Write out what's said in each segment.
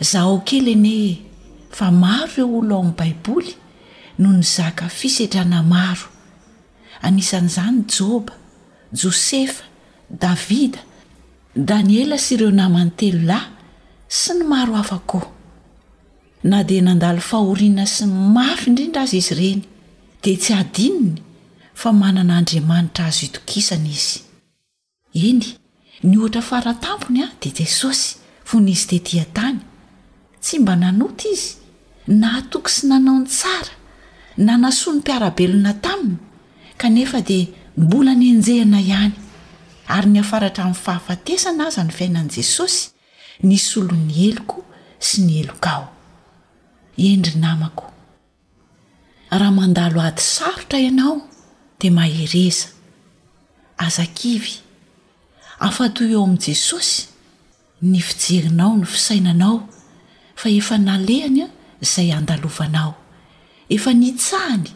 Zahao kely anie e! Fa maro ireo olona ao amin'ny Baiboly no nizaka fisedrana maro. Anisan'izany Joba, Josefa, Davida, Daniela sy ireo namany telo lahy, sy ny maro hafa koa. Na dia nandalo fahoriana sy mafy indrindra aza izy ireny, dia tsy hadinony fa manana Andriamanitra azo itokisana izy. Eny, ny ohatra fara tampony dia Jesosy, fony Izy tetỳ an-tany. Tsy mba nanota Izy. Nahatoky sy nanao ny tsara, nanasoa ny mpiara-belona taminy, kanefa dia mbola nenjehina ihany. Ary niafara hatramin'ny fahafatesana aza ny fiainan'i Jesosy, ny solon'ny heloko sy ny helokao. Eny ry namako! Raha mandalo ady sarotra ianao dia mahereza. Aza kivy. Afatoy eo amin'i Jesosy ny fijerinao, ny fisainanao fa efa nalehany izay andalovanao. Efa nitsahany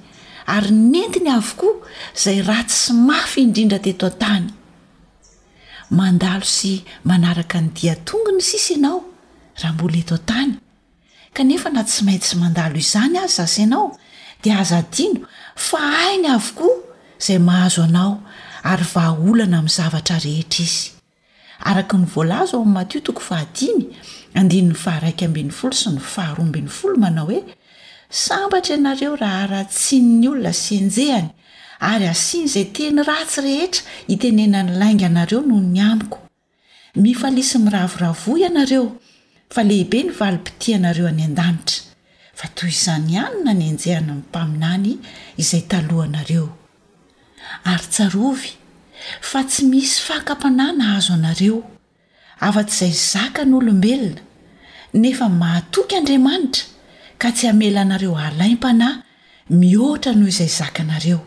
ary nentiny avokoa izay ratsy sy mafy indrindra teto an-tany. Mandalo sy manaraka ny dia tongony sisa ianao raha mbola eto an-tany. Kanefa na tsy maintsy mandalo izany aza zase anao, dia aza adino fa hainy avokoa izay mahazo anao ary vahaolana amin'ny zavatra rehetra izy. Araka ny voalaza ao amin'ny Matio toko fahadimy, andininy faharaika ambin'ny folo sy ny faharoa ambin'ny folo manao hoe, Sambatra ianareo raha haratsiany ny olona sy enjehany, ary asiany izay teny ratsy rehetra itenenany lainga anareo noho ny amiko. Mifalia sy miravoravoa ianareo fa lehibe ny valim-pitia anareo any an-danitra, fa toy izany ihany nanenjehana ny mpaminany izay talohanareo. Ary tsarovy fa tsy misy fakam-panahy nahazo anareo, afa-tsy izay zakan' olombelona, nefa mahatoky Andriamanitra ka tsy hamela anareo halaim-panahy mihoatra noho izay zakanareo.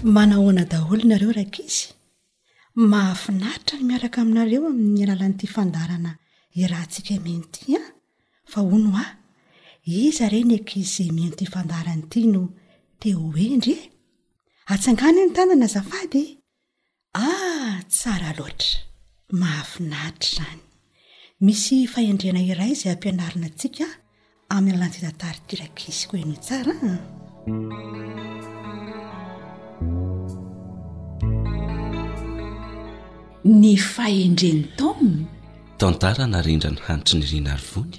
Manahoana daholo nareo rankizy? Mahafinaritra ny miaraka aminareo amin'ny alalan'ity fandaharana iarahantsika mihaino ity an! Fa hono hoa, iza re ny ankizy izay mihaino ity fandaharana ity no te ho hendry e? Atsangano ny tanana azafady e! Ah! Tsara loatra! Mahafinaritra izany! Misy fahendrena iray izay ampianarina antsika amin'ny alalan'ity tantara ity rankizy koa ianao tsara an! Ny fahendren'i Tom. Tantara narendra ny hanitry ny Rinarivony.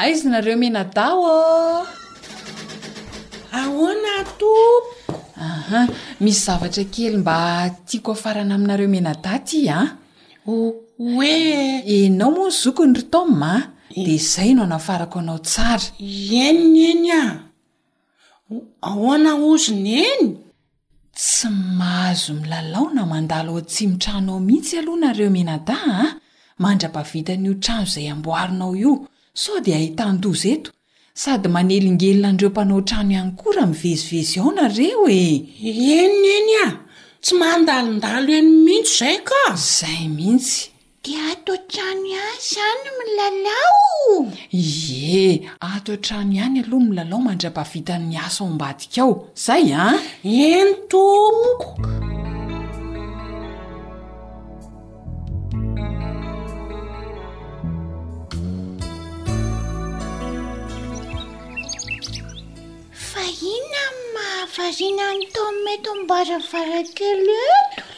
Aiza nareo mianadahy ô? Ahoana tompoko? Aha, misy zavatra kely mba tiako hafarana aminareo mianadahy ity an! Hoe? Ianao moa ny zokiny ry Tom an! Dia izay no hanafarako anao tsara. Eny eny an! Ahoana ozy Neny? Tsy mahazo milalao na mandalo ao atsimo-trano ao mihitsy aloha nareo mianadahy a! Mandra-pavitan' io trano izay amboarinao io sao dia ahitan-doza eto. Sady manelingelina an'ireo mpanao trano ihany koa raha mivezivezy ao nareo e! Eny Neny a! Tsy mandalondalo eny mihitsy izay ka! Izay mihitsy. Dia ato an-trano ihany izaho no milalao? Ie, ato an-trano ihany aloha ny milalao mandra-pahavita ny asa ao ambadika ao. Izay an! Eny tompoko! Fa inona no mahavariana an'i Tom eto am-baravarankely eto?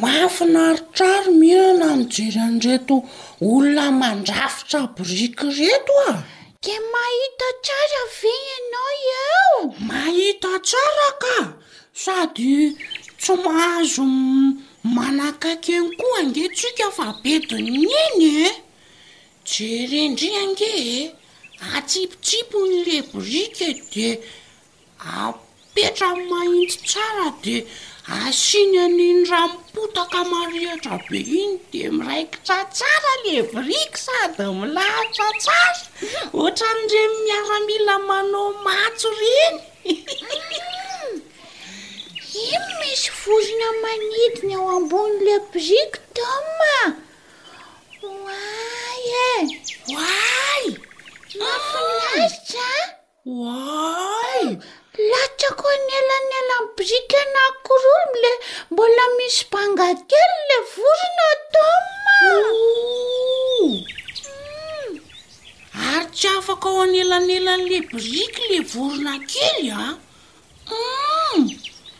Mahafinaritra ahy ry Mirana mijery an'ireto olona mandrafitra biriky ireto a! Dia mahita tsara ve ianao eo? Mahita tsara ka! Sady tsy mahazo manakaiky eny koa ange tsika fa be dinihina e! Jere ndry ange e! Atsipitsipiny ilay biriky e dia Apetrany mahintsy tsara dia asiany an'iny ranom-potaka marihitra be iny dia miraikitra tsara le brique sady milahatra tsara otran'ireny miaramila manao matso reny. Ino misy vozona manidina eo ambony le brique Tom a? Oay e! Oay! Mafinaritra a! Oay! Latsako anelanelan'ny biriky anankiroa le mbola misy banga kely le vorona Tom a! Ary tsy afaka ao anelanelan'le biriky le vorona kely a! Humm!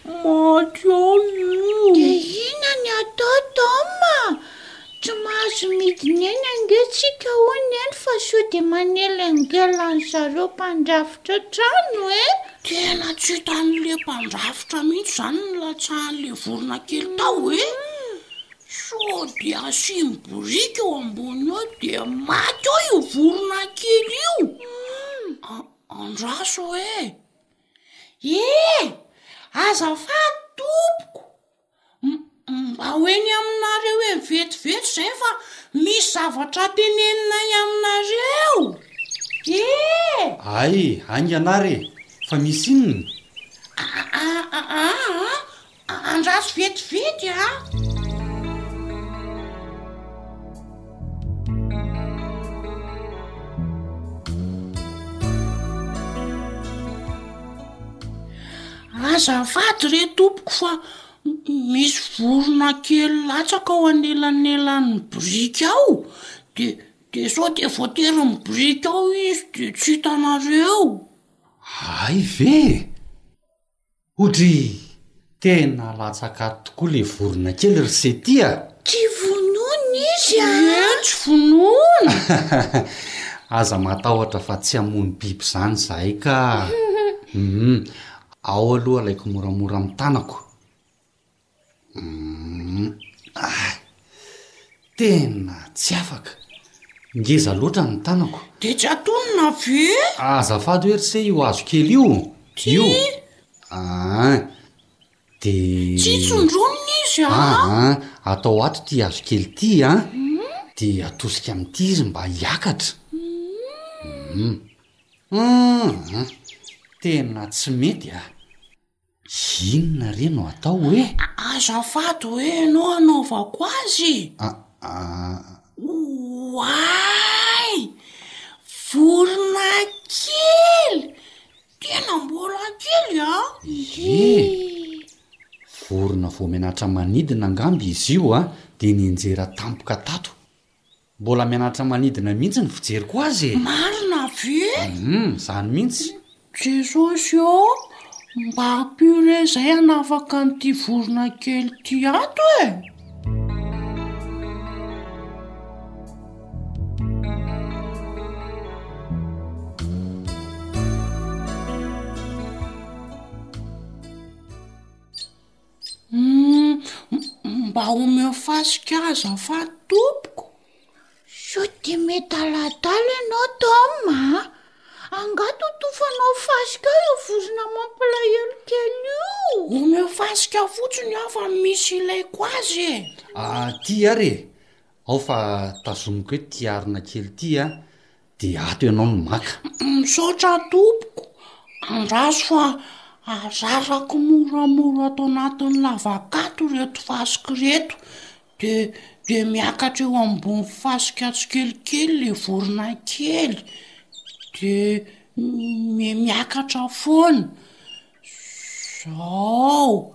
Maty ao io! Dia inona ny atao Tom a! Tsy mahazo midina eny ange tsika hono neny fa sao dia manelengela an zareo mpandrafitra trano e! Tena tsy hitan'le mpandrafitra mihitsy izany ny latsahan'le vorona kely tao e! Sao dia asiany boriky eo ambony eo dia maty eo io vorona kely io! Andraso e! Eh! Azafady tompoko, mba ho eny aminareo eny vetivety izay fa misy zavatra teneninay aminareo eh! Ay, haingana ary e! Fa misy inona? Aa, Andraso vetivety a! Azafady re tompoko fa misy vorona kely latsaka ao anelanelan'ny biriky ao de de sao de voaterin'ny biriky ao izy de tsy hitanareo? Hay ve? O dry! Tena latsaka tokoa le vorona kely ry Seti a! Tsy vonoina izy a! Ie tsy vonoina! Aza matahotra fa tsy hamono biby izany izahay ka! Hum! Ao aloha alaiko moramora amin'ny tanako! Ay! Tena tsy afaka! Ngeza loatra ny tanako. Dia tsy atonina ve? Azafady hoe ry se io hazo kely io? Io? Aah! Dia. Tsy tsondronina izy a! Aah! Atao ato ity hazo kely ity a! Dia atosika amin'ity izy mba hiakatra. Hum! Hum! Tena tsy mety a! Inona re no atao hoe? Azafady hoe no anaovako azy? Aa. Oay! Vorona kely! Tena mbola kely a! Ie! Vorona voamenatra manidina angamba izy io a, dia nianjera tampoka tato. Mbola mianatra manidina mihitsy ny fijeriko azy e! Marina ve? Hum, izany mihitsy. Jesosy ô, mba ampio re izay hanafaka an'ity vorona kely ity ato e! Humm mba omeo fasika ahy azafady tompoko. Sao dia mety aladala ianao Tom a! Angaha totofanao fasika ao io vozona mampalahelo kely io. Omeo fasika ahy fotsiny aho fa misy ilaiko azy e! Aty ary e! Ao fa tazomiko eto ity harona kely ity a! de ato ianao no maka. Misaotra tompoko, andraso fa azarako moramora ato anatin'ny lavakato ireto fasika ireto de de miakatra eo ambony fasika tsikelikely le vorona kely de miakatra foana, zao.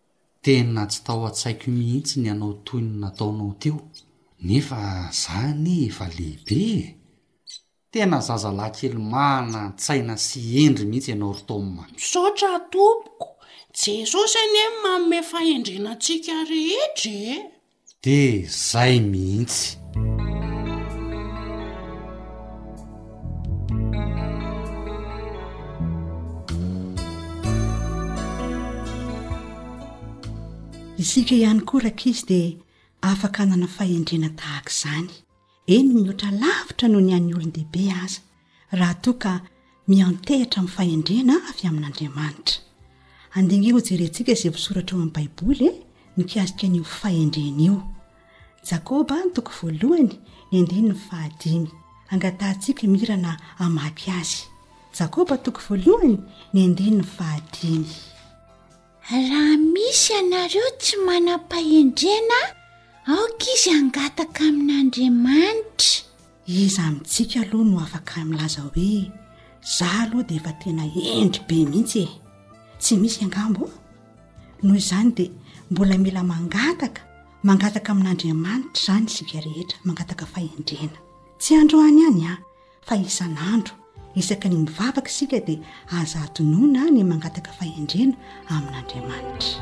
Tena tsy tao an-tsaiko mihitsy ny hanao toy ny nataonao teo, nefa za anie efa lehibe e! Tena zazalahy kely manan-tsaina sy hendry mihitsy ianao ry Tom. Misaotra tompoko, Jesosy anie manome fahendrena antsika rehetra e! De zay mihintsy. Isika ihany koa rankizy dia afaka hanana fahendrena tahaka izany. eny mihoatra lavitra noho ny an'ny olon-dehibe aza, raha toa ka miantehitra amin'ny fahendrena avy amin'Andriamanitra. Andinga hojerentsika izay voasoratra ao amin'ny Baiboly mikasika an'io fahendrena io. Jakoba, toko voalohany, ny andininy fahadimy. Angatahantsika mirana hamaky azy. Jakoba, toko voalohany, ny andininy fahadimy. Raha misy ianareo tsy manam-pahendrena, aoka izy hangataka amin'Andriamanitra. Iza amintsika aloha no afaka milaza hoe, Izaho aloha dia efa tena hendry be mihitsy e? Tsy misy angamba ô? Noho izany dia mbola mila mangataka, mangataka amin'Andriamanitra izany isika rehetra, mangataka fahendrena. Tsy androany ihany an! fa isan'andro isaky ny mivavaka isika dia aza adinoina ny mangataka fahendrena amin'Andriamanitra.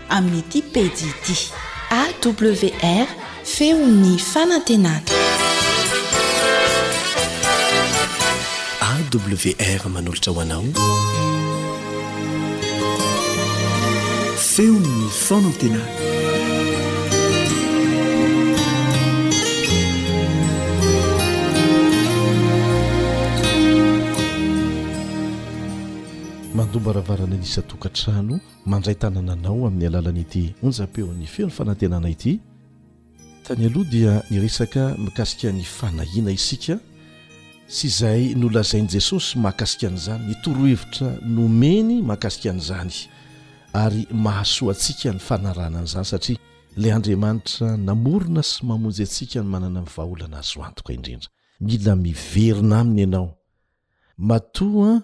amin'ity pejy ity. AWR, feon'ny fanantenana. AWR manolotra ho anao. Feon'ny fanantenana. mandoa-baravarana ny isan-tokantrano mandray tanana anao amin'ny alalan'ity onjam-peon'ny feo ny fanantenana ity. Tany aloha dia niresaka mikasika ny fanahiana isika sy izay nolazain'i Jesosy mahakasika an'izany, ny torohevitra nomeny mahakasika an'izany ary mahasoa antsika ny fanarahana an'izany satria ilay Andriamanitra namorona sy mamonjy antsika no manana ny vahaolana azo antoka indrindra. Mila miverina aminy ianao matoa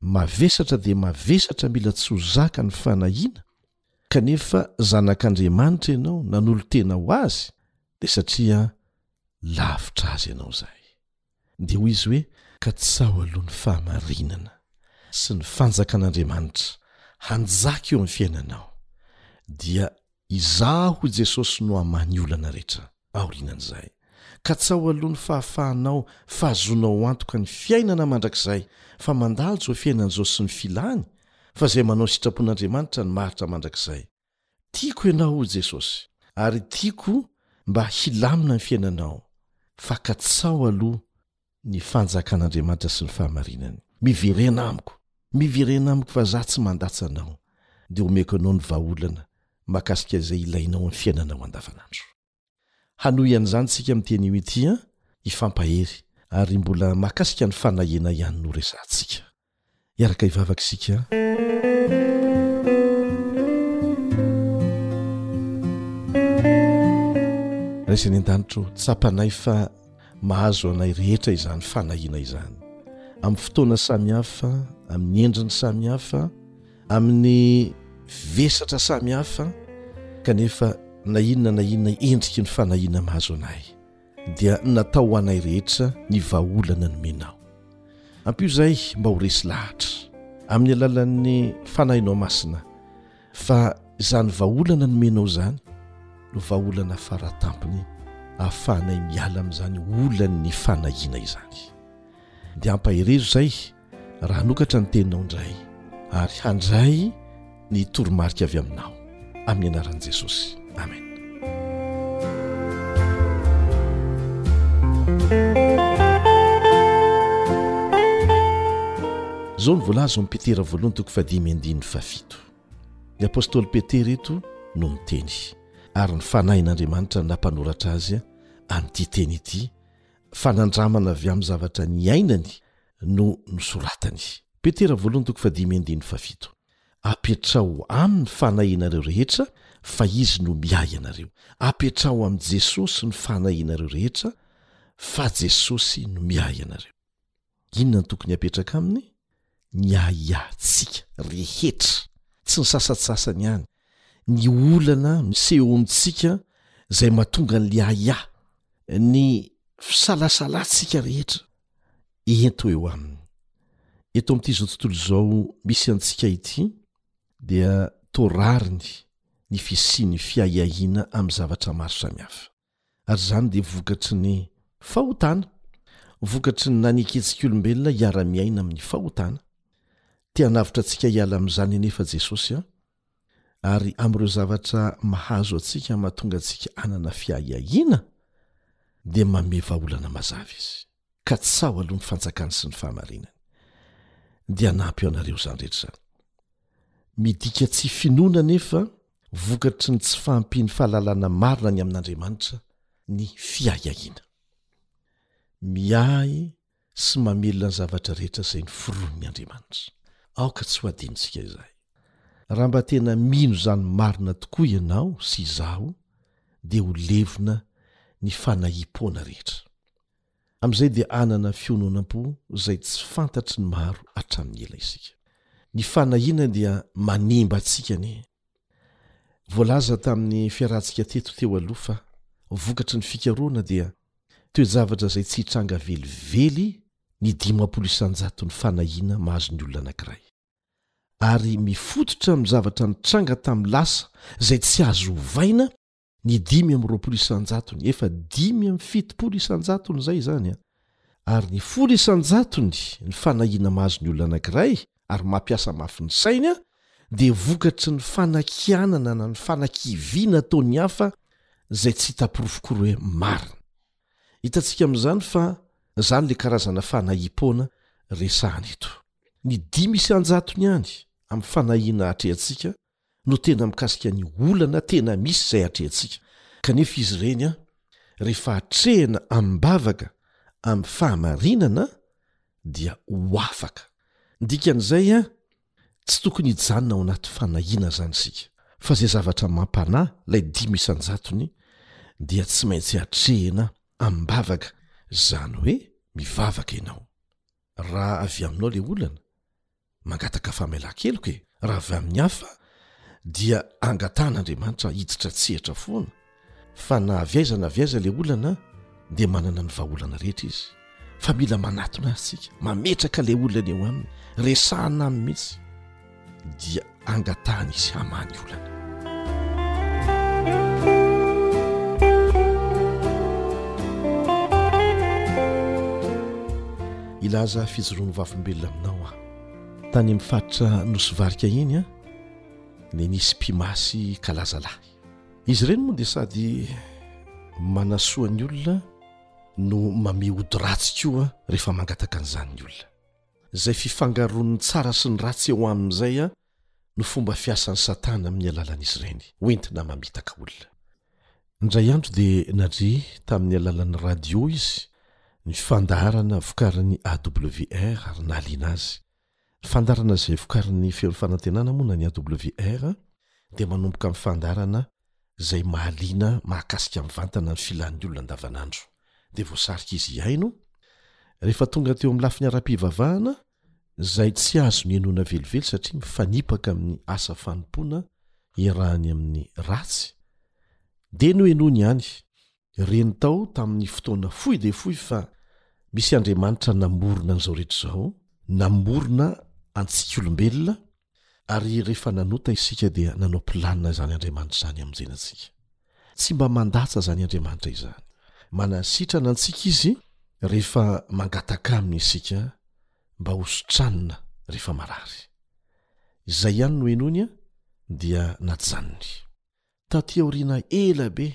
Mavesatra dia mavesatra mila tsy ho zaka ny fanahiana kanefa zanak'Andriamanitra ianao nanolo-tena ho Azy dia satria lavitra Azy ianao izay. Dia hoy izy hoe, Katsaho aloha ny fahamarinana sy ny fanjakan'Andriamanitra hanjaka eo amin'ny fiainanao dia Izaho hoy Jesosy no hamaha ny olana rehetra aorianan'izay. Katsaho aloha ny fahafahanao, fahazoanao antoka ny fiainana mandrakizay, fa mandalo izao fiainana izao sy ny filany, fa izay manao sitrapon'Andriamanitra no maharitra mandrakizay. Tiako ianao hoy Jesosy, ary tiako mba hilamina ny fiainanao, fa katsaho aloha ny fanjakan'Andriamanitra sy ny fahamarinany. Miverena amiko, miverena amiko fa za tsy mandatsa anao dia omeko anao ny vahaolana mahakasika izay ilainao amin'ny fiainanao andavanandro. Hanohy an'izany tsika amin'ity anio ity an! Hifampahery ary mbola mahakasika ny fanahiana ihany no resahantsika. Hiaraka hivavaka isika an. Ray izay any an-danitra ô, tsapanay fa mahazo anay rehetra izany fanahiana izany. Amin'ny fotoana samihafa, amin'ny endriny samihafa, amin'ny vesatra samihafa, kanefa na inona na inona endriky ny fanahiana mahazo anay. dia natao ho anay rehetra ny vahaolana nomenao. Ampio izay mba ho resy lahatra, amin'ny alalan'ny Fanahinao Masina, fa izany vahaolana nomenao izany no vahaolana fara tampony ahafahanay miala amin'izany olan'ny fanahiana izany. Dia ampaherezo izay, raha hanokatra ny teninao indray ary handray ny toromarika avy aminao amin'ny anaran'i Jesosy. Amen. Zao ny voalaza ao Petera voalohany toko fahadimy andininy fahafito. Ny apostoly Petera eto no miteny ary ny fanahin'Andriamanitra nampanoratra azy amin'ity teny ity fanandramana avy amin'ny zavatra niainany no nosoratany. Petera voalohany toko fahadimy andininy fahafito, Apetraho Aminy ny fanahianareo rehetra, fa Izy no miahy anareo. Apetraho amin'i Jesosy ny fanahianareo rehetra, fa Jesosy no miahy anareo. Inona no tokony hapetraka Aminy? Ny ahiahintsika rehetra, tsy ny sasantsasany ihany, ny olana misehoantsika izay mahatonga an'ilay ahiahy, ny fisalasalantsika rehetra. ento eo aminy eto amin'ity izao tontolo izao misy antsika ity dia toa rariny ny fisian'ny fiahiahiana amin'ny zavatra maro samihafa ary izany dia vokatry ny fahotana vokatry ny nanekentsik'olombelona hiara-miaina amin'ny fahotana te hanavotra antsika hiala amin'izany anefa jesosy a Ary amin'ireo zavatra mahazo antsika mahatonga antsika hanana fiahiahiana dia manome vahaolana mazava izy. Katsaho aloha ny fanjakany sy ny fahamarinany. Dia hanampy eo anareo izany rehetra izany. Midika tsy finoana anefa vokatry ny tsy fahampian'ny fahalalana marina ny amin'Andriamanitra ny fiahiahiana. Miahy sy mamelona ny zavatra rehetra izay noforonin'ny Andriamanitra. Aoka tsy ho adinontsika izay. Raha mba tena mino izany marina tokoa ianao sy izaho, dia ho levona ny fanahiam-poana rehetra. Amin'izay dia hanana fiononam-po izay tsy fantatry ny maro hatramin'ny ela isika. Ny fanahiana dia manimba antsika anie. Voalaza tamin'ny fiarahantsika teto teo aloha fa vokatry ny fikarohana dia toe-javatra izay tsy hitranga velively ny dimampolo isan-jaton'ny fanahiana mahazo ny olona anankiray. Ary mifototra amin'ny zavatra nitranga tamin'ny lasa izay tsy azo ovaina Ny dimy amby roapolo isan-jatony, efa dimy amby fitopolo isan-jatony izay izany an! Ary ny folo isan-jatony ny fanahiana mahazo ny olona anankiray ary mampiasa mafy ny sainy an, dia vokatry ny fanakianana na ny fanakiviana ataon'ny hafa izay tsy hita porofo koa hoe marina. Hitantsika amin'izany fa izany ilay karazana fanahiam-poana resahana eto. Ny dimy isan-jatony ihany amin'ny fanahiana hatrehantsika no tena mikasika ny olana tena misy izay atrehantsika, kanefa izy ireny an, rehefa atrehina amim-bavaka amin'ny fahamarinana dia ho afaka. Ny dikan'izay an, tsy tokony hijanona ao anaty fanahiana izany isika, fa izay zavatra mampanahy, ilay dimy isan-jatony, dia tsy maintsy atrehina amim-bavaka, izany hoe mivavaka ianao. Raha avy aminao ilay olana, mangataka famelan-keloka e raha avy amin'ny hafa dia angatahan'Andriamanitra hiditra an-tsehatra foana fa na avy aiza na avy aiza ilay olana dia manana ny vahaolana rehetra izy fa mila manatona azy isika mametraka ilay olana eo aminy resahana aminy mihitsy dia angatahany izy hamaha ny olana. Ilaza fijoroan'ny vavolombelona aminao aho. Tany amin'ny faritra nosy varika iny a ny nisy mpimasy kalazalahy izy ireny moa dia sady manasoa ny olona no mame ody ratsy koa rehefa mangataka an'izany ny olona Izay fifangaroan'ny tsara sy ny ratsy eo aminy izay no fomba fiasan'i Satana amin'ny alalan'izy ireny, hoentina mamitaka olona. Indray andro dia nadre tamin'ny alalan'ny radio izy ny fandaharana vokarin'ny AWR ary nahaliana azy. Ny fandaharana izay vokarin'ny Feon'ny Fanantenana moa na ny AWR dia manomboka amin'ny fandaharana izay mahaliana mahakasika mivantana ny filan'ny olona andavanandro, dia voasarika izy hihaino, rehefa tonga teo amin'ny lafiny ara-pivavahana, izay tsy azo nihenoina velively satria mifanipaka amin'ny asa fanompoana iarahany amin'ny ratsy, dia nohenoiny ihany. Reny tao tamin'ny fotoana fohy dia fohy fa misy Andriamanitra namorona an'izao rehetra izao, namorona antsika olombelona, ary rehefa nanota isika dia nanao planina izany Andriamanitra izany hamonjena antsika. Tsy mba mandatsa izany Andriamanitra izany. Manasitrana antsika Izy rehefa mangataka Aminy isika mba ho sitranina rehefa marary. Izay ihany no henoiny dia najanony. taty aoriana ela be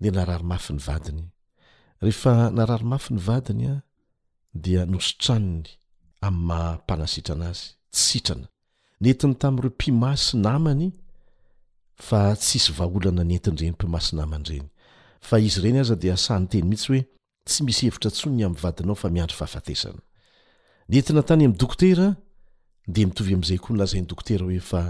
dia narary mafy ny vadiny rehefa narary mafy ny vadiny a dia nositraniny amin'ny maha mpanasitrana azy tsy sitrana nentiny tamin'ireo mpimasy namany fa tsisy vahaolana nentin-dreny mpimasy namany ireny fa izy ireny aza dia sahy niteny mihitsy hoe Tsy misy hevitra intsony ny amin'ny vadinao fa miandry fahafatesana. Nentina tany amin'ny dokotera dia mitovy amin'izay koa ny lazain'ny dokotera hoe fa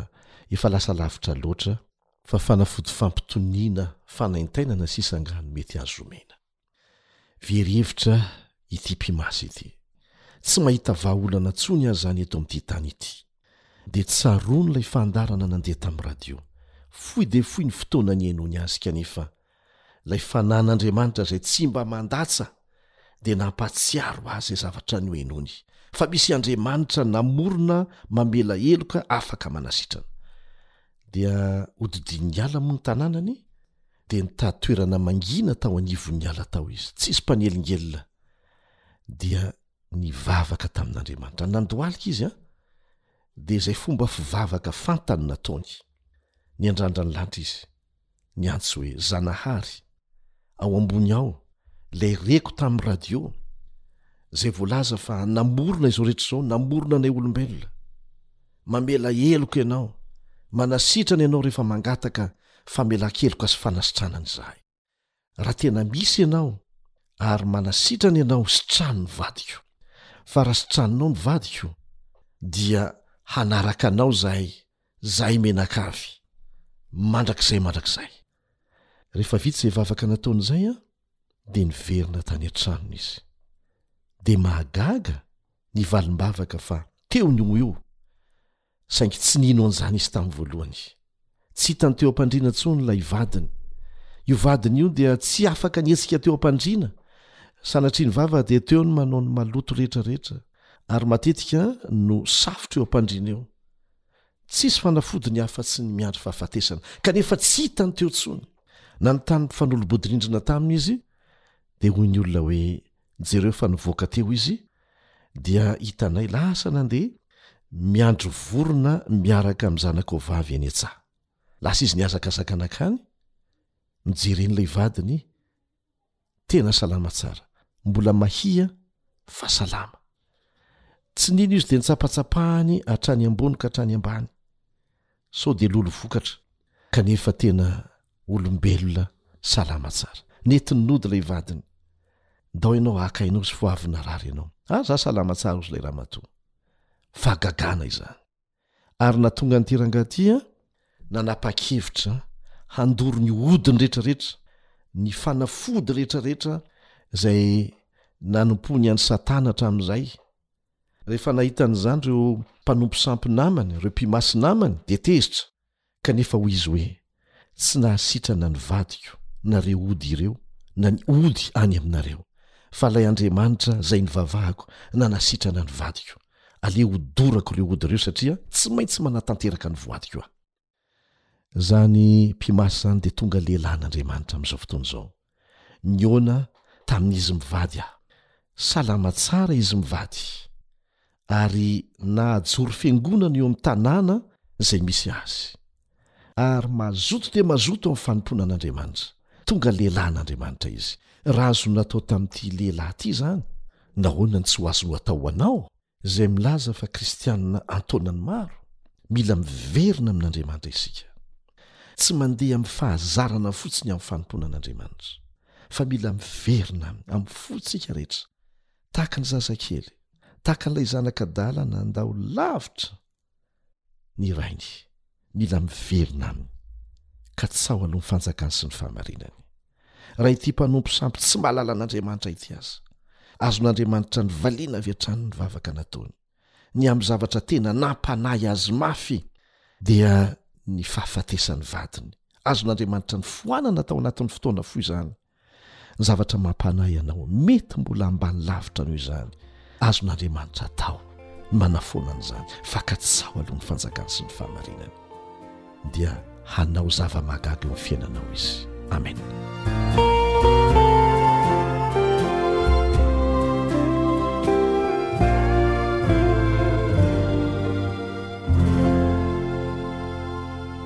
efa lasa lavitra loatra, fa fanafody fampitoniana, fanaintainana sisa angaha no mety azo omena. Very hevitra ity mpimasy ity. Tsy mahita vahaolana intsony aza any eto amin'ity tany ity. Dia tsaroany ilay fandaharana nandeha tamin'ny radio. Fohy dia fohy ny fotoana nihainoany azy kanefa Ilay Fanahin'Andriamanitra izay tsy mba mandatsa dia nampahatsiaro azy izay zavatra nohenoiny, fa misy Andriamanitra namorona mamela heloka afaka manasitrana. Dia hodidin'ny ala moa ny tanànany, dia nitady toerana mangina tao anivon'ny ala tao izy, tsisy mpanelingelina, dia nivavaka tamin'Andriamanitra. Nandohalika izy an! Dia izay fomba fivavaka fantany nataony, niandrandra ny lanitra izy. Niantso hoe, Zanahary, ao ambony ao, ilay reko tamin'ny radio, izay voalaza fa namorona izao rehetra izao, namorona anay olombelona. Mamela heloka Ianao, manasitrana Ianao rehefa mangataka famelan-keloka sy fanasitranana izahay. raha tena misy ianao ary manasitrana ianao hositrano ny vadiko fa raha sitranonao ny vadiko dia hanaraka anao izahay zahay menakavy mandrakizay mandrakizay rehefa vita izay vavaka nataony izay an dia niverina tany an-tranony izy dia mahagaga ny valim-bavaka fa teo ny ho eo Saingy tsy nino an'izany izy tamin'ny voalohany. Tsy hitany teo am-pandriana intsony ilay vadiny. Io vadiny io dia tsy afaka nihetsika teo am-pandriana. Sanatria ny vava dia teo ny manao ny maloto rehetrarehetra, ary matetika no safotra eo am-pandriana eo. Tsisy fanafodiny afa-tsy ny miandry fahafatesana, kanefa tsy hitany teo intsony. Nanontany ny mpifanolo-bodirindrina taminy izy, dia hoy ny olona hoe, Jereo fa nivoaka teo izy, dia hitanay lasa nandeha miandry vorona miaraka amin'ny zanakao vavy eny an-tsaha lasa izy nihazakazaka nankany mijery an'ilay vadiny tena salama tsara mbola mahia fa salama tsy nino izy dia nitsapatsapahany hatrany ambony ka hatrany ambany Sao dia lolo vokatra kanefa tena olombelona salama tsara. Nety nody ilay vadiny. Ndao ianao haka aina ozy foavy narary ianao. Ary za salama tsara ozy ilay ramatoa. Fahagagana izany. Ary na tonga an'ity rangahy ity an. Nanapa-kevitra handoro ny odiny rehetra rehetra, ny fanafody rehetra rehetra izay nanompoany an'i satana hatramin'izay Rehefa nahita an'izany ireo mpanompo sampy namany, ireo mpimasy namany, dia tezitra, kanefa hoy izy hoe, Tsy nahasitrana ny vadiko, na ireo ody ireo, na ny ody any aminareo, fa ilay Andriamanitra izay nivavahako na nahasitrana ny vadiko. Aleo hodorako ireo ody ireo, satria tsy maintsy manatanteraka ny voadiko aho. Izany mpimasy izany dia tonga lehilahin'Andriamanitra amin'izao fotoana izao. Nihaona tamin'izy mivady aho. Salama tsara izy mivady ary nahajoro fiangonana eo amin'ny tanàna izay misy azy. Ary mazoto dia mazoto amin'ny fanompoana an'Andriamanitra. Tonga lehilahin'Andriamanitra izy. Raha azonao atao tamin'ity lehilahy ity izany, nahoana no tsy ho azonao atao ho anao? izay milaza fa Kristianina an-taonany maro, mila miverina amin'Andriamanitra isika. Tsy mandeha amin'ny fahazarana fotsiny amin'ny fanompoana an'Andriamanitra, fa mila miverina Aminy amin'ny fontsika rehetra, tahaka ny zazakely, tahaka an'ilay zanak'adala nandao lavitra ny rainy mila miverina aminy ka tsaho aloha ny fanjakany sy ny fahamarinany raha ity mpanompo sampy tsy malala an'andriamanitra ity aza azon'andriamanitra ny valiana avy an-trano ny vavaka nataony ny amin'ny zavatra tena nampanahy azy mafy dia ny fahafatesan'ny vadiny azon'andriamanitra ny foanana tao anatin'ny fotoana fo izany Ny zavatra mampanahy anao, mety mbola ambany lavitra noho izany, azon'Andriamanitra atao ny manafoana an'izany, fa katsaho aloha ny fanjakany sy ny fahamarinany, dia hanao zava-mahagaga eo amin'ny fiainanao Izy. Amena.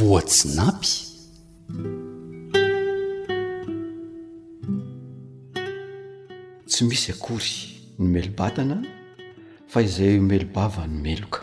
voatsinapy. Tsy misy akory ny melo-batana fa izay melo-bava no meloka.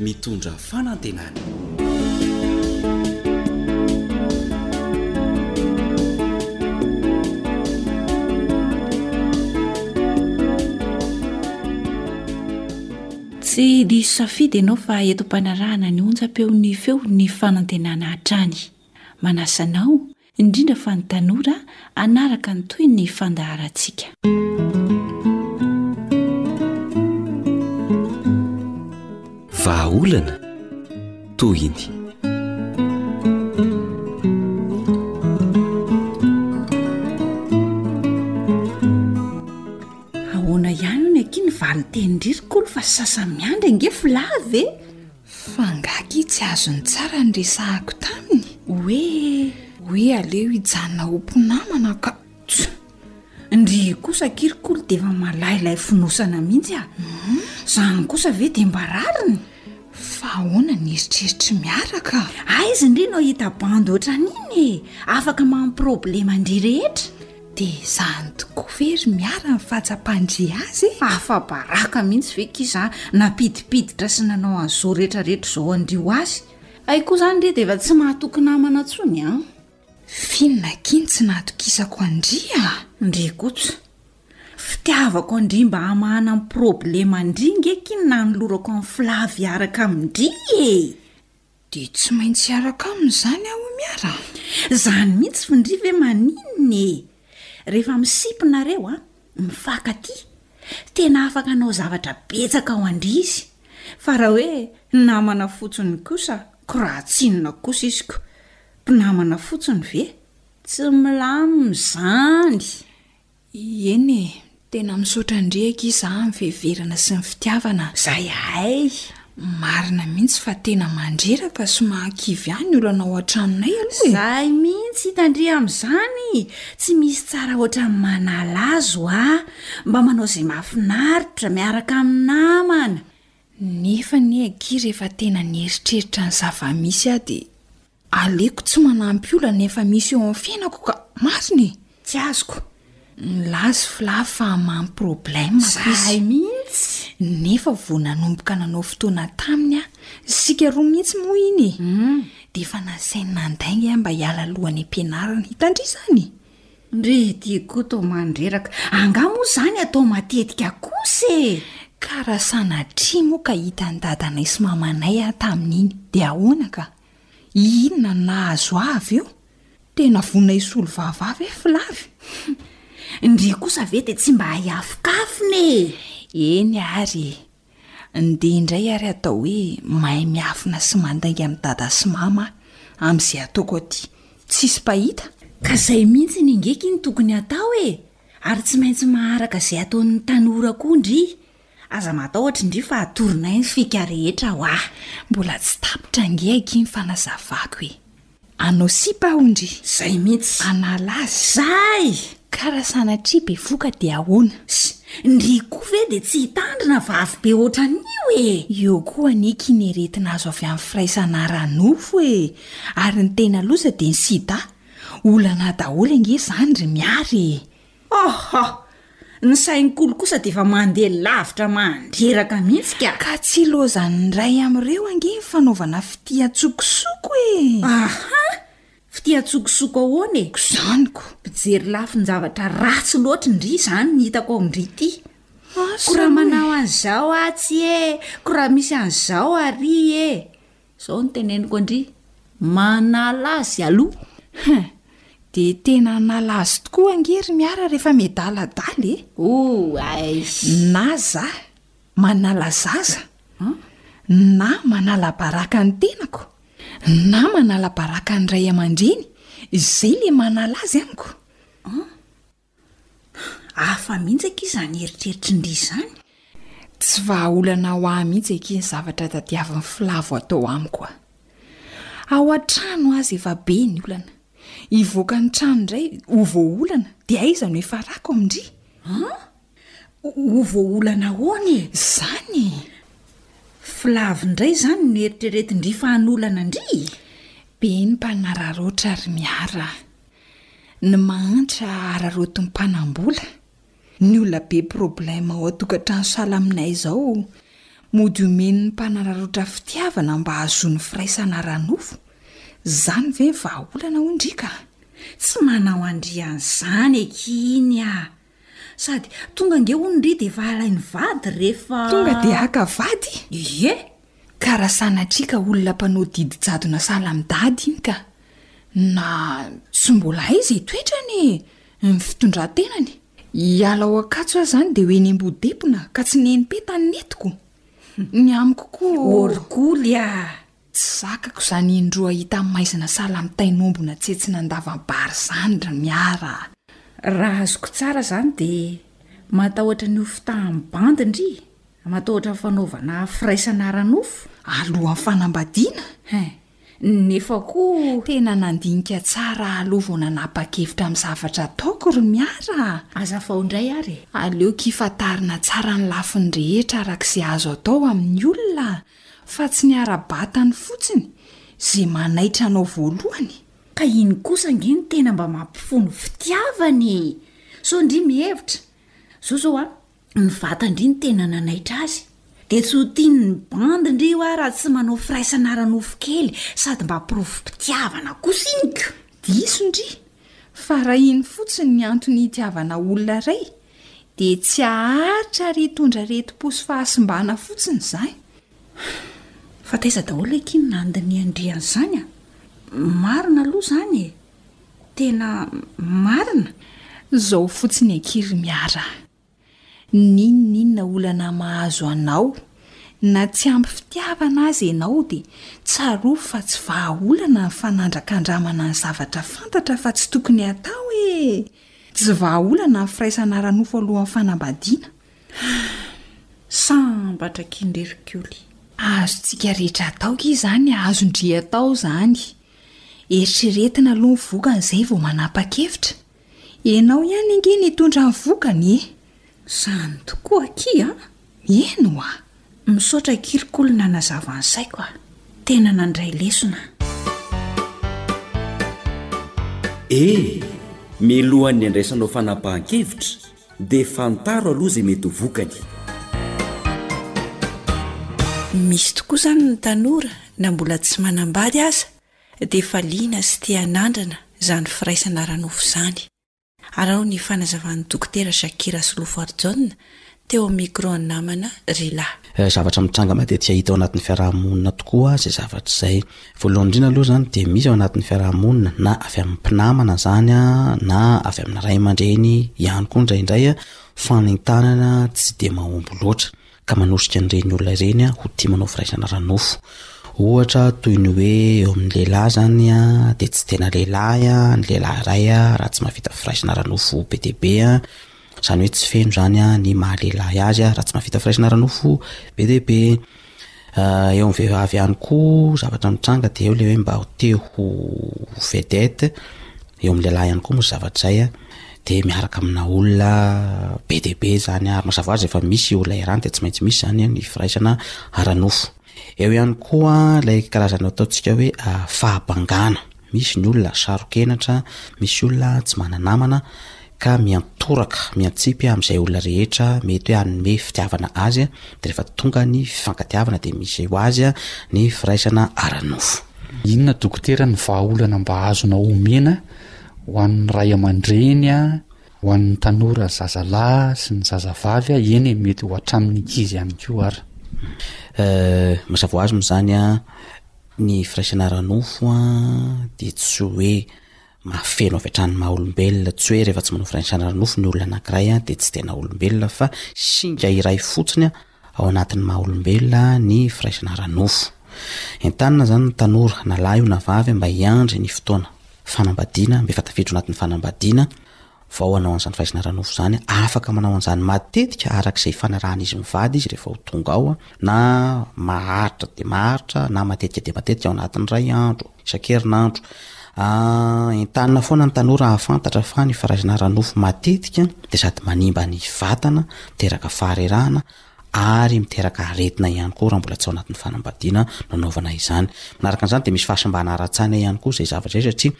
mitondra fanantenana. Tsy diso safidy ianao fa eto am-panarahana ny onjam-peon'ny feo ny fanantenana hatrany. Manasa anao indrindra fa ny tanora hanaraka ny toy ny fandaharantsika. Vahaolana tohiny. Ahoana ihany hono akia ny valin-tenin-dry ry Kolo fa sasany miandry ange filà ve? Fa angaha akia tsy azony tsara ny resahako taminy? Hoe hoe aleo hijanona ho mpinamana ka. Tch! Ndry kosa akia ry Kolo dia efa malailay fonosana mihitsy a! Izany kosa ve dia mba rariny? Fa ahoana ny eritreritry Miaraka? Aiza ndry no hahita bandy ohatran'iny e! Afaka maha-problème an-dry rehetra. Dia izany tokoa ve ry Miara ny fahatsapan-dry azy e? Afa-baraka mihitsy ve kisa nampidipiditra sy nanao an'izao rehetrarehetra izao an-dry ho azy? Hay koa izany re dia efa tsy mahatoky namana intsony an! F'inona akia ny tsy nahatokisako an-dry a! Ndry Koto, fitiavako an-dry mba hamahana ny problème an-dry nge akia no nanolorako an'i Flavia hiaraka amin-dry e! Dia tsy maintsy hiaraka aminy izany aho hoy Miara a! Izany mihitsy fy ndry ve maninona e! Rehefa misimpy nareo a! Mifankatia! Tena afaka hanao zavatra betsaka ho an-dry izy! Fa raha hoe namana fotsiny kosa ko raha tsinona kosa izy ko mpinamana fotsiny ve? Tsy milamina izany! Ieny e! Tena misaotra an-dry akia za amin'ny fiheverana sy ny fitiavana. Zay ahay! Marina mihitsy fa tena mandreraka sy mahakivy ahy ny olana ao an-tranonay aloha e! Zay mihitsy hitan-dry amin'izany! Tsy misy tsara ohatran'ny manala azy ho'a! Mba manao izay mahafinaritra miaraka amin'ny namana! Nefa anie akia rehefa tena nieritreritra ny zava-misy aho dia. Aleoko tsy manampy olana efa misy eo amin'ny fiainako ka. Masina e! Tsy azoko. Ny lahy sy filahy fa mamy problème ko izy. Zahay mihitsy. Nefa vao nanomboka nanao fotoana taminy aho, isika roa mihitsy moa iny e, dia efa nasainy nandainga ahy mba hiala alohan'ny ampianarana. Hitandria izany e! Ry ity koa toa mandreraka. Angaha moa izany atao matetika kosa e! Ka raha sanatria moa ka hitan'i dadanay sy mamanay aho tamin'iny dia ahoana kah? Inona no nahazo ahy avy eo? Tena vonona hisolo vava ve Flavy? Ndry kosa ve dia tsy mba hay afokafona e! Eny ary e! Ndeha indray ary atao hoe mahay miafina sy mandainga amin'i Dada sy Mama aho amin'izay ataoko aty. Tsisy mpahita? Ka izay mihitsy ny ngeky no tokony hatao e! Ary tsy maintsy maharaka izay ataon'ny tanora koa ndry! Aza matahotra ndry fa atoronay ny fika rehetra hoa. Mbola tsy tapitra ange akia ny fanazavako e. Anao sipa aho ndry. Zay mihitsy. Anala azy. Zay! Ka raha sanatria bevoka dia ahoana? Sy! Ndry koa ve dia tsy hitandrina vavy be ohatran'io e! Eo koa anie kineretina azo avy amin'ny firaisana ara-nofo e! Ary ny tena loza dia ny sida. Olana daholo ange izany ry Mihary e! Hahha! Ny sain'i Kolo kosa dia efa mandeha lavitra mandreraka mihitsy ka! Ka tsy ilaozan'ny iray amin'ireo ange ny fanaovana fitia an-tsokosoko e! Aha! Fitia an-tsokosoko ahoana e? Zaniko! Mpijery lafin-javatra ratsy loatra indry izany ny hitako ao amin-dry ity. Asa Ko raha manao an'izao atsy e! Ko raha misy an'izao àry e! Zao no teneniko an-dry, manala azy aloha! Hein! De tena hanala azy tokoa ange ry Miara rehefa miadaladala e! Ouail! Na za manala zaza, na manala baraka ny tenako, na manala baraka ny ray aman-dreny, izay le manala azy amiko! Hafa mihitsy akia izany eritreritrindry izany. Tsy vahaolana ho ahy mihitsy akia ny zavatra tadiavin'ny filavo atao amiko a! Ao an-trano aza efa be ny olana, hivoaka ny trano indray ho voaolana dia aiza no hifarako amin-dry? An? Ho voaolana ahoana e? Izany e! Filavo indray izany no eritreretin-dry fa hanolana an-dry? Be ny mpanararaotra ry Miara a! ny mahantra araraotin'ny mpanam-bola, ny olona be problème ao an-tokantrano sahala aminay izao mody omen'ny mpanararaotra fitiavana mba hahazoany firaisana ara-nofo, izany ve ny vahaolana hoy ndry ka? Tsy manao andrian'izany akia iny ah! Sady tonga ange hono ry dia efa alain'ny vady rehefa. Tonga dia haka vady? Ie! Ka raha sanatria ka olona mpanao didy jadona sahala amin'i Dada iny ka! Na tsy mbola aiza e toetrany e! Ny fitondran-tenany! Hiala ao Ankatso aho izany dia ho eny Ambohidepona ka tsy nenipeta ny nentiko! Ny amiko koa. Orikoly ah! Tsy zakako izany indroa hita maizina salami tainombona tsetsina andavam-bary izany ry Miara a! Raha azoko tsara izany dia matahoatra ny ho fitahan'ny bandy ndry? Matahoatra ny fanaovana firaisana ara-nofo? Alohan'ny fanambadiana? Hein! Nefa koa. Tena nandinika tsara aloha vao nanapa-kevitra amin'ny zavatra ataoko ry Miara a! Aza vao indray ary e! Aleoko hifantarina tsara ny lafiny rehetra arak'izay azo atao amin'ny olona Fa tsy ny ara-batany fotsiny izay manaitra anao voalohany? Ka iny kosa ange no tena mba mampifono fitiavana e! Sao ndry mihevitra, zao zao a, ny vata ndry no tena nanaitra azy, dia tsy ho tian'ny bandy ndry hoa raha tsy manao firaisana ara-nofo kely sady mba porofom-pitiavana kosa iny ka! Diso ndry Fa raha iny fotsiny ny antony hitiavana olona iray dia tsy haharitra ary hitondra aretim-po sy fahasimbana fotsiny izany. Fa taiza daholo ilay kiana nandinihan-dry an'izany a! Marina aloha izany e! Tena marina! Izao fotsiny akia ry Miara a! N'inon'inona olana mahazo anao, na tsy ampy fitiavana aza ianao, dia tsarovy fa tsy vahaolana ny fanandrakandramana ny zavatra fantatra fa tsy tokony hatao e! Tsy vahaolana ny firaisana ara-nofo alohan'ny fanambadiana. Sambatra kely ry Rkioly. Azontsika rehetra atao ki izany e, azon-dry atao izany. Eritreretina aloha ny vokany izay vao manapa-kevitra. Ianao ihany ange nitondra ny vokany e! Izany tokoa akia an! Eny hoa! Misaotra Kirkul nanazava ny saiko a! Tena nandray lesona. E! Mialohan'ny andraisanao fanapahan-kevitra dia fantaro aloha izay mety ho vokany. Misy tokoa izany ny tanora na mbola tsy manambady aza. dia efa liana sy te hanandrana izany firaisana ara-nofo izany, araho ny fanazavan'ny Dokotera Shakira Solofoarijaona teo amin'ny micro an'i namana Rila. Zavatra mitranga matetika hita ao anatin'ny fiaraha-monina tokoa izay zavatra izay. Voalohany indrindra aloha izany dia misy ao anatin'ny fiaraha-monina na avy amin'ny mpinamana izany na avy amin'ny ray aman-dreny ihany koa indraindray fanentanana tsy dia mahomby loatra. ka manosika an'ireny olona ireny ho tia manao firaisana ara-nofo. Ohatra, toy ny hoe eo amin'ny lehilahy izany dia tsy tena lehilahy ny lehilahy iray raha tsy mahavita firaisana ara-nofo be dia be, izany hoe tsy feno izany ny maha lehilahy azy raha tsy mahavita firaisana ara-nofo be dia be. Eo amin'ny vehivavy ihany koa, zavatra mitranga dia eo ilay hoe mba te ho vedette, eo amin'ny lehilahy ihany koa moa izay zavatra izay. dia miaraka amina olona be dia be izany ary mazava hoazy efa misy io olona iray dia tsy maintsy misy izany ny firaisana ara-nofo. Eo ihany koa ilay karazana ataontsika hoe fahabangana, misy ny olona saro-kenatra, misy olona tsy mana-namana ka miantoraka, miantsipy amin'izay olona rehetra mety hoe hanome fitiavana azy dia rehefa tonga ny fifankatiavana dia misy ho azy ny firaisana ara-nofo. Inona dokotera ny vahaolana mba azonao omena ho an'ny ray aman-dreny a, ho an'ny tanora zaza lahy sy ny zaza vavy a, eny e mety ho hatramin'ny ankizy ihany koa ary. Mazava ho azy moa izany a, ny firaisana ara-nofo a dia tsy hoe mahafeno avy hatrany ny maha olombelona, tsy hoe rehefa tsy manao firaisana ara-nofo ny olona anankiray a dia tsy tena olombelona fa singa iray fotsiny a, ao anatin'ny maha olombelona ny firaisana ara-nofo. Entanina izany ny tanora, na lahy io na vavy, mba hiandry ny fotoana, fanambadiana, mba efa tafiditra ao anatin'ny fanambadiana vao hanao an'izany firaisana ara-nofo izany. Afaka manao an'izany matetika araka izay ifanarahan'izy mivady izy rehefa ho tonga ao, na maharitra dia maharitra, na matetika dia matetika ao anatin'ny iray andro. isan-kerinandro. Entanina foana ny tanora hahafantatra fa ny firaisana ara-nofo matetika dia sady manimba ny vatana, miteraka faharerahana ary miteraka aretina ihany koa raha mbola tsy ao anatin'ny fanambadiana no anaovana izany. Manaraka an'izany dia misy fahasimbana ara-tsaina ihany koa izay zavatra izay satria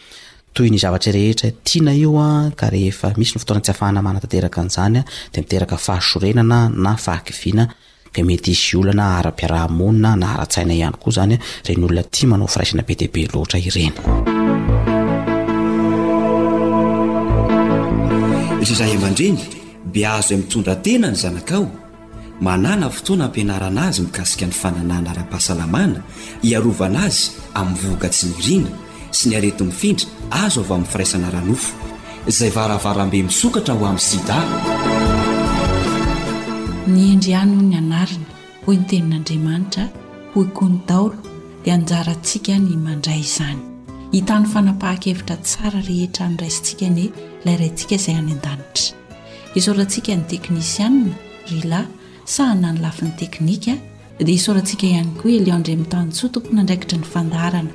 toy ny zavatra rehetra tiana io ka rehefa misy ny fotoana tsy ahafahana manatanteraka an'izany dia miteraka fahasorenana na fahakiviana Dia mety hisy olana ara-piaraha-monina na ara-tsaina ihany koa izany ireny olona tia manao firaisana be dia be loatra ireny. Ry ray aman-dreny, beazo izay mitondra tena ny zanakao. Manàna fotoana hampianarana azy mikasika ny fananahana ara-pahasalamana hiarovana azy amin'ny vohoka tsy niriana. sy ny areti-mifindra azo avy amin'ny firaisana ara-nofo, izay varavarambe misokatra ho amin'ny sida. Ny hendry ihany hoy ny anarany, hoy ny Tenin'Andriamanitra, hoy koa ny Ntaolo, dia anjarantsika ny mandray izany. Hitan'ny fanapahan-kevitra tsara rehetra andraisintsika anie ilay Raintsika izay any an-danitra. Isaorantsika ny teknisianina, Rila, sahana ny lafiny teknika, dia isaorantsika ihany koa i Elion Ndremitaantsoa tompon'andraikitry ny fandaharana,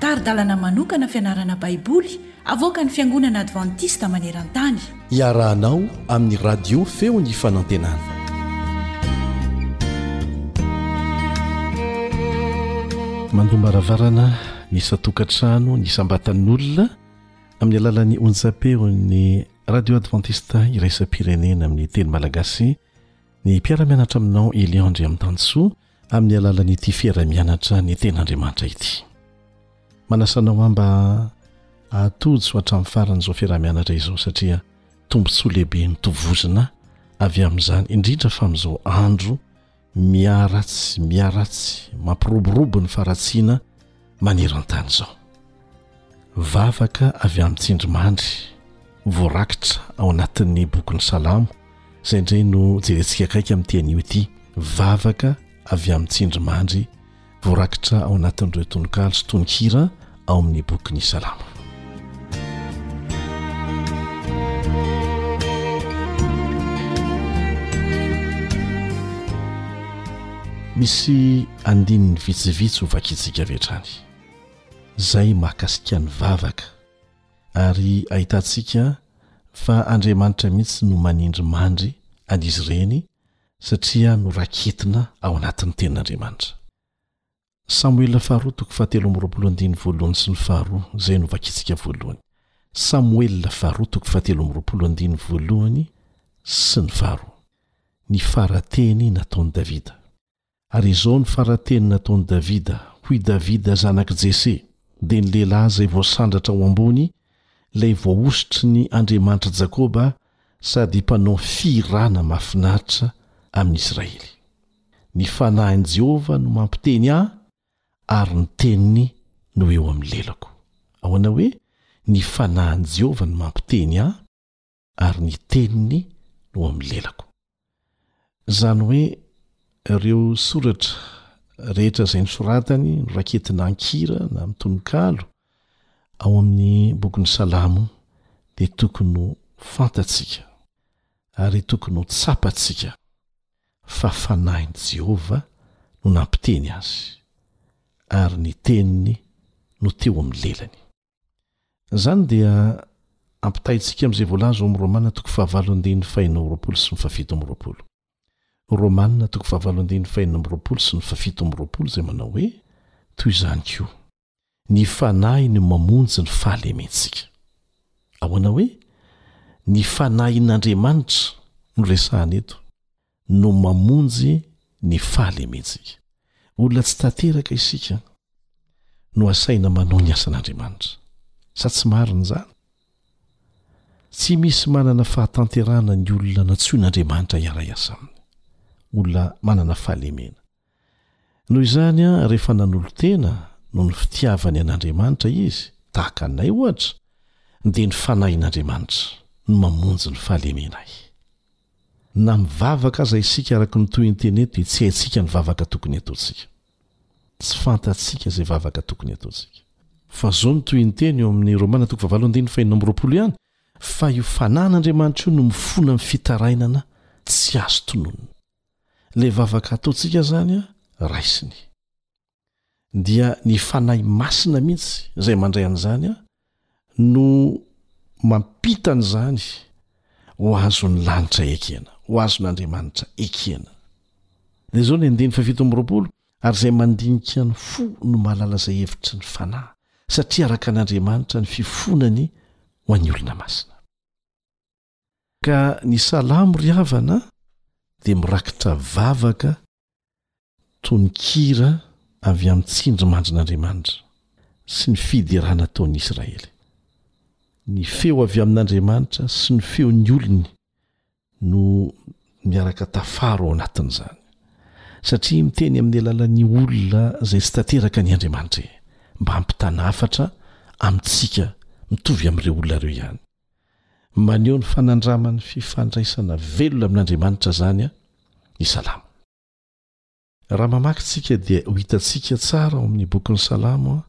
Tari-dalana manokana fianarana Baiboly avoakan'ny Fiangonana Advantista maneran-tany. Iarahanao amin'ny Radio Feon'ny Fanantenana. Mandombaravarana ny isan-tokantrano, ny isam-batan'olona amin'ny alalan'ny onjam-peon'ny Radio Advantista iraisam-pirenena amin'ny teny malagasy. Ny mpiara-mianatra aminao Elion Andriamitansoa amin'ny alalan'ity fiaraha-mianatra ny Tenin'Andriamanitra ity. Manasa anao aho mba hahatojo hatramin'ny farany izao fiaraha-mianatra izao satria tombontsoa lehibe no tovozina avy amin'izany indrindra fa amin'izao andro miharatsy miharatsy mampiroborobo ny faharatsiana maneran-tany izao. Vavaka avy amin'ny tsindrimandry voarakitra ao anatin'ny bokin'ny Salamo, izay indray no jerentsika akaiky amin'ity anio ity, vavaka avy amin'ny tsindrimandry voarakitra ao anatin'ireo tononkalo sy tononkira ao amin'ny bokin'ny Salamo. Misy Andininy vitsivitsy ho vakintsika avy hatrany, izay mahakasika ny vavaka, ary ahitantsika fa Andriamanitra mihitsy no manindry mandry an'izy ireny satria noraketina ao anatin'ny Tenin'Andriamanitra. Samoela Faharoa toko fahatelo amby roapolo andininy voalohany sy ny faharoa, izay no vakintsika voalohany. Samoela Faharoa toko fahatelo amby roapolo andininy voalohany sy ny faharoa. Ny fara-teny nataon'i Davida. Ary izao ny fara-teny nataon'i Davida, hoy Davida zanak'i Jese, dia ny lehilahy izay voasandratra ao ambony, ilay voahosotry ny Andriamanitr'i Jakoba sady mpanao fihirana mahafinaritra amin'Israely. Ny fanahin'i Jehovah no mampiteny ahy, ary ny teniny no eo amin'ny lelako. Ahoana hoe ny fanahin'i Jehovah no mampiteny ahy? ary ny teniny no amin'ny lelako. Izany hoe ireo soratra rehetra izay nosoratany, noraketina an-kira na amin'ny tononkalo ao amin'ny bokin'ny Salamo dia tokony ho fantatsika ary tokony ho tsapantsika fa fanahin'i Jehovah no nampiteny azy, ary ny teniny no teo amin'ny lelany. Izany dia ampitahaintsika amin'izay voalaza ao amin'ny Romana toko fahavalo andininy fahenina amby roapolo sy ny fahafito amby roapolo. Romana toko fahavalo andininy fahenina amby roapolo sy ny fahafito amby roapolo izay manao hoe, Toy izany koa, ny Fanahy no mamonjy ny fahalementsika. Ahoana hoe ny Fanahin'Andriamanitra no resahana eto? no mamonjy ny faly mihitsy. Olona tsy tanteraka isika no asaina manao ny asan'Andriamanitra. Sa tsy marina izany? Tsy misy manana fahatanterahana ny olona nantsoin'Andriamanitra hiara-hiasa aminy, olona manana fahalemena. Noho izany, rehefa nanolo-tena noho ny fitiavany an'Andriamanitra izy, tahaka anay ohatra, dia ny Fanahin'Andriamanitra no mamonjy ny fahalemenay. Na mivavaka aza isika araka ny tohinteny eto, dia tsy haintsika ny vavaka tokony hataontsika. Tsy fantatsika izay vavaka tokony hataontsika. Fa izao no tohinteny eo amin'ny Romana toko fahavalo andininy fahenina amby roapolo ihany, Fa io Fanahin'Andriamanitra io no mifona amin'ny fitarainana tsy azo tononina. ilay vavaka ataontsika zany a raisiny dia ny fanahy masina mihitsy izay mandray an'izany a no mampitany izany ho azon'ny lanitra ekena ho azon'andriamanitra ekena dia zao ny andiny fafito amroapolo ary izay mandinika ny fo no mahalala izay hevitry ny fanahy satria araka an'andriamanitra ny fifonany ho an'ny olona masina Ka ny salamo ry havana dia mirakitra vavaka tononkira avy amin'ny tsindrimandrin'Andriamanitra sy ny fiderana ataon'i Israely. Ny feo avy amin'Andriamanitra sy ny feon'ny olony no miaraka tafaro ao anatin'izany. Satria miteny amin'ny alalan'ny olona izay tsy tanteraka ny Andriamanitra e, mba hampitana hafatra amintsika mitovy amin'ireo olona ireo ihany. Maneho ny fanandraman'ny fifandraisana velona amin'Andriamanitra izany ny Salamo. Raha mamaky isika dia ho hitantsika tsara ao amin'ny bokin'ny Salamo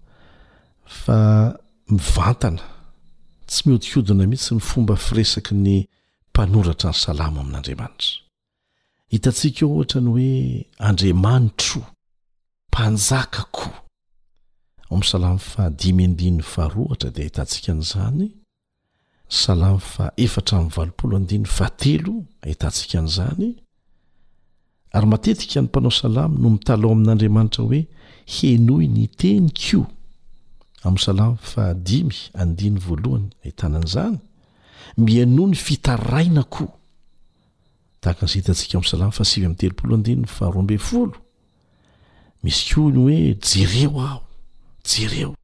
fa mivantana, tsy mihodinkodina mihitsy ny fomba firesaky ny mpanoratra ny Salamo amin'Andriamanitra. Hitantsika ohatra ny hoe Andriamanitro, Mpanjakako. Ao amin'ny Salamo faha dimy andininy faha roa ohatra dia ahitantsika an'izany, Salamo faha efatra amby valopolo andininy faha telo ahitantsika an'izany, ary matetika ny mpanao salamo no mitalaho amin'Andriamanitra hoe henoy ny teniko, ao amin'ny Salamo faha dimy andininy voalohany ahitana an'izany, mihainoa ny fitarainako. Tahaka izay hitantsika ao amin'ny Salamo fahasivy amby telopolo andininy faharoa ambin'ny folo, misy koa ny hoe jereo aho, jereo.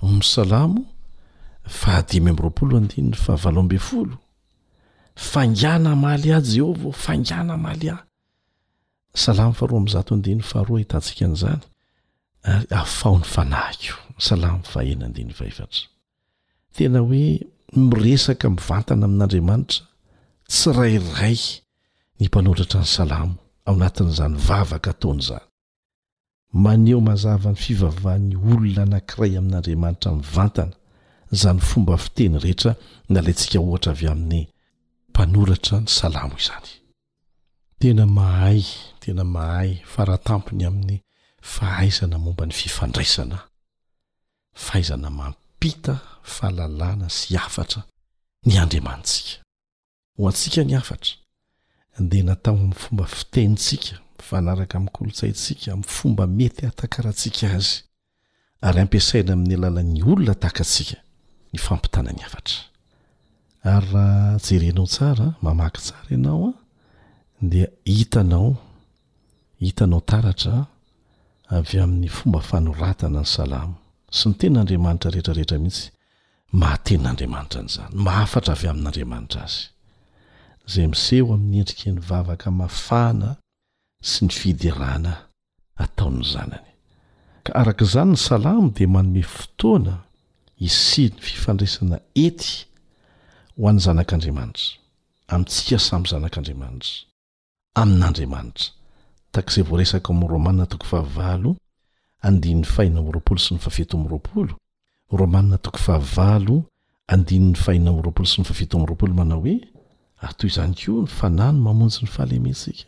Ao amin'ny Salamo fahadimy amby roapolo andininy fahavalo ambin'ny folo, faingàna hamaly ahy Jehovah ô, faingàna hamaly ahy. Salamo faharoa amby zato andininy faharoa ahitantsika an'izany, ary afaho ny fanahiko. Salamo faheno andininy fahefatra. Tena hoe miresaka mivantana amin'Andriamanitra tsirairay ny mpanoratra ny Salamo ao anatin'izany vavaka ataony izany. Maneho mazava ny fivavahan'ny olona anankiray amin'Andriamanitra mivantana izany fomba fiteny rehetra nalaintsika ohatra avy amin'ny mpanoratra ny Salamo izany. Tena mahay, tena mahay, fara tampony amin'ny fahaizana momba ny fifandraisana. fahaizana mampita fahalalana sy hafatra ny Andriamanitsika. Ho antsika ny hafatra dia natao amin'ny fomba fitenintsika, mifanaraka amin'ny kolontsaintsika, amin'ny fomba mety hahatakarantsika azy, ary ampiasaina amin'ny alalan'ny olona tahaka antsika ny fampitana ny hafatra. Ary raha jerenao tsara, mamaky tsara ianao dia hitanao Hitanao taratra avy amin'ny fomba fanoratana ny Salamo sy ny ten'Andriamanitra rehetra rehetra mihitsy maha ten'Andriamanitra an'izany, maha hafatra avy amin'Andriamanitra azy, izay miseho amin'ny endriky ny vavaka mafana sy ny fiderana ataon'ny zanany. Ka araka izany ny Salamo dia manome fotoana hisian'ny fifandraisana ety ho an'ny zanak'Andriamanitra, amintsika samy zanak'Andriamanitra. amin'Andriamanitra, tahaka izay voaresaka ao amin'ny Romana toko fahavalo andininy fahina amby roapolo sy ny fahafito amby roapolo, Romana toko fahavalo andininy fahina amby roapolo sy ny fahafito amby roapolo manao hoe, Ary toy izany koa ny Fanahy no mamonjy ny fahalementsika.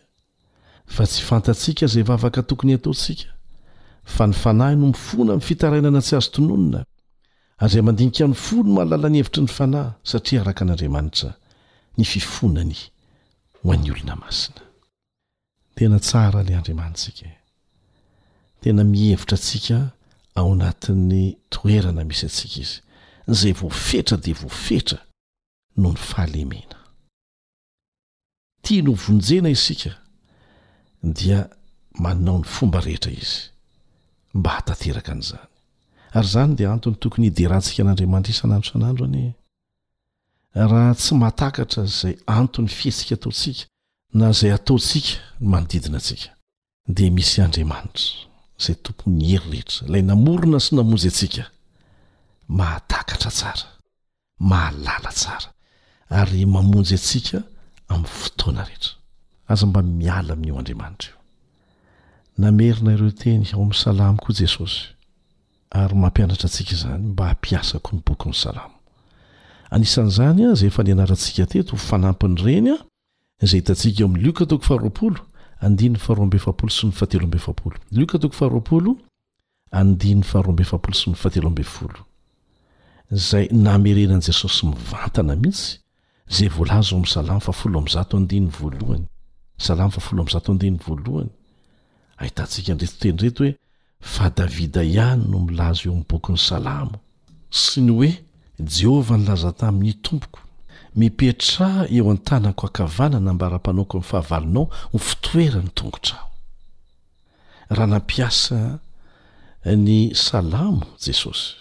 Fa tsy fantatsika izay vavaka tokony hataontsika, fa ny Fanahy no mifona amin'ny fitarainana tsy azo tononina. Andriamandinika no fo no mahalala ny hevitry ny Fanahy, satria araka an'Andriamanitra ny fifonany. ho an'ny olona masina. Tena tsara ilay Andriamanitsika e! Tena mihevitra antsika ao anatin'ny toerana misy antsika Izy. Izay voafetra dia voafetra noho ny fahalemena. Tiany ho vonjena isika dia manao ny fomba rehetra Izy mba hahatanteraka an'izany. Ary izany dia antony tokony hiderantsika an'Andriamanitra isan'andro isan'andro anie e! raha tsy mahatakatra izay anton'ny fihetsika ataontsika na izay ataontsika ny manodidina antsika. Dia misy Andriamanitra, izay Tompon'ny hery rehetra, ilay namorona sy namonjy antsika, mahatakatra tsara, mahalala tsara, ary mamonjy antsika amin'ny fotoana rehetra. Aza mba miala amin'io Andriamanitra io. Namerina ireo teny ao amin'ny Salamo koa Jesosy, Ary mampianatra antsika izany mba hampiasako ny bokin'ny Salamo. Anisan'izany aza efa nianarantsika teto ho fanampin'ireny izay hitantsika eo amin'ny Lioka toko faharoapolo, andininy faharoa amby efapolo sy ny fahatelo amby efapolo. Lioka toko faharoapolo, andininy faharoa amby efapolo sy ny fahatelo ambin'ny folo, izay namerenan'i Jesosy mivantana mihitsy izay voalaza ao amin'ny Salamo fahafolo amby zato andininy voalohany, Salamo fahafolo amby zato andininy voalohany, ahitantsika an'ireto teny ireto hoe fa Davida ihany no milaza eo amin'ny bokin'ny Salamo, sy ny hoe Jehovah nilaza tamin'ny Tompoko, Mipetraha eo an-tanako ankavanana ambara-panaoko amin'ny fahavalonao ho fitoeran'ny tongotrao. Raha nampiasa ny Salamo Jesosy,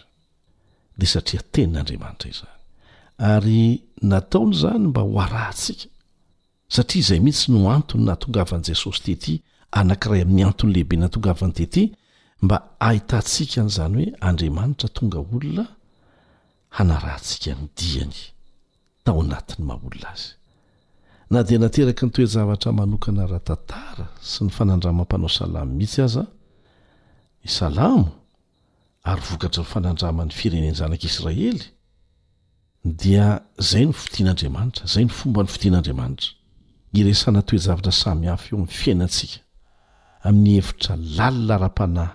dia satria tenin'Andriamanitra izany. Ary nataony izany mba ho arahantsika, satria izay mihitsy no antony nahatongavan'i Jesosy tety, anankiray amin'ny antony lehibe nahatongavany tety, mba hahitantsika an'izany hoe Andriamanitra tonga olona hanarahantsika ny diany tao anatin'ny maha olona azy. Na dia nateraky ny toe-javatra manokana ara-tantara sy ny fanandramam-panao salamo mihitsy aza ny salamo, ary vokatry ny fanandraman'ny firenen-janak'Israely, dia izay no fitian'Andriamanitra, izay no fomban'ny fitian'Andriamanitra, iresahana toe-javatra samy hafa eo amin'ny fiainantsika, amin'ny hevitra lalina ara-panahy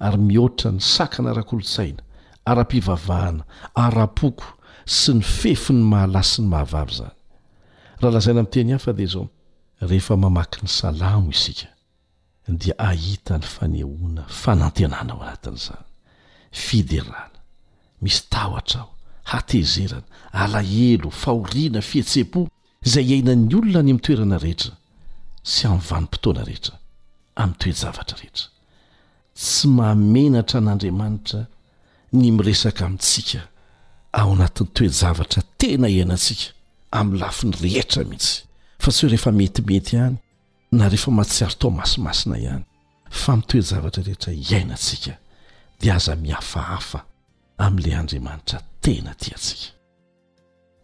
ary mihoatra ny sakana ara-kolontsaina, ara-pivavahana, ara-poko sy ny fefin'ny mahalahy sy ny mahavavy izany. Raha lazaina amin'ny teny hafa dia izao, rehefa mamaky ny Salamo isika. dia hahita ny fanehoana fanantenana ao anatin'izany, fiderana, misy tahotra ao, hatezerana, alahelo, fahoriana, fihetsem-po, izay iainan'ny olona any amin'ny toerana rehetra sy amin'ny vanim-potoana rehetra, amin'ny toe-javatra rehetra. Tsy mahamenatra an'Andriamanitra ny miresaka amintsika ao anatin'ny toe-javatra tena iainantsika, amin'ny lafiny rehetra mihitsy, fa sao rehefa metimety ihany, na rehefa mahatsiaro tao masimasina ihany fa amin'ny toe-javatra rehetra iainantsika dia aza mihafahafa amin'ilay Andriamanitra tena tia antsika.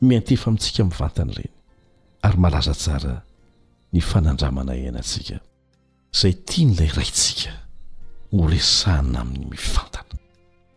Miantefa amintsika mivantana ireny ary malaza tsara ny fanandramana iainantsika izay tian'ilay Raintsika horesahina aminy mivantana.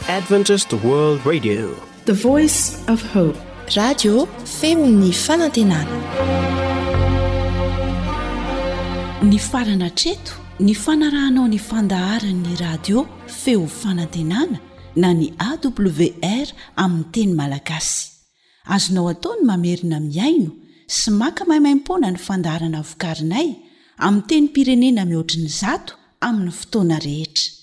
Adventist World Radio, the voice of hope. Radio feon'ny fanantenana. Ny farana hatreto, ny fanarahanao ny fandaharan'ny radio feo fanantenana na ny AWR amin'ny teny malagasy. Azonao atao ny mamerina mihaino sy maka maimaimpoana ny fandaharana vokarinay amin'ny tenim-pirenena mihoatry ny zato amin'ny fotoana rehetra.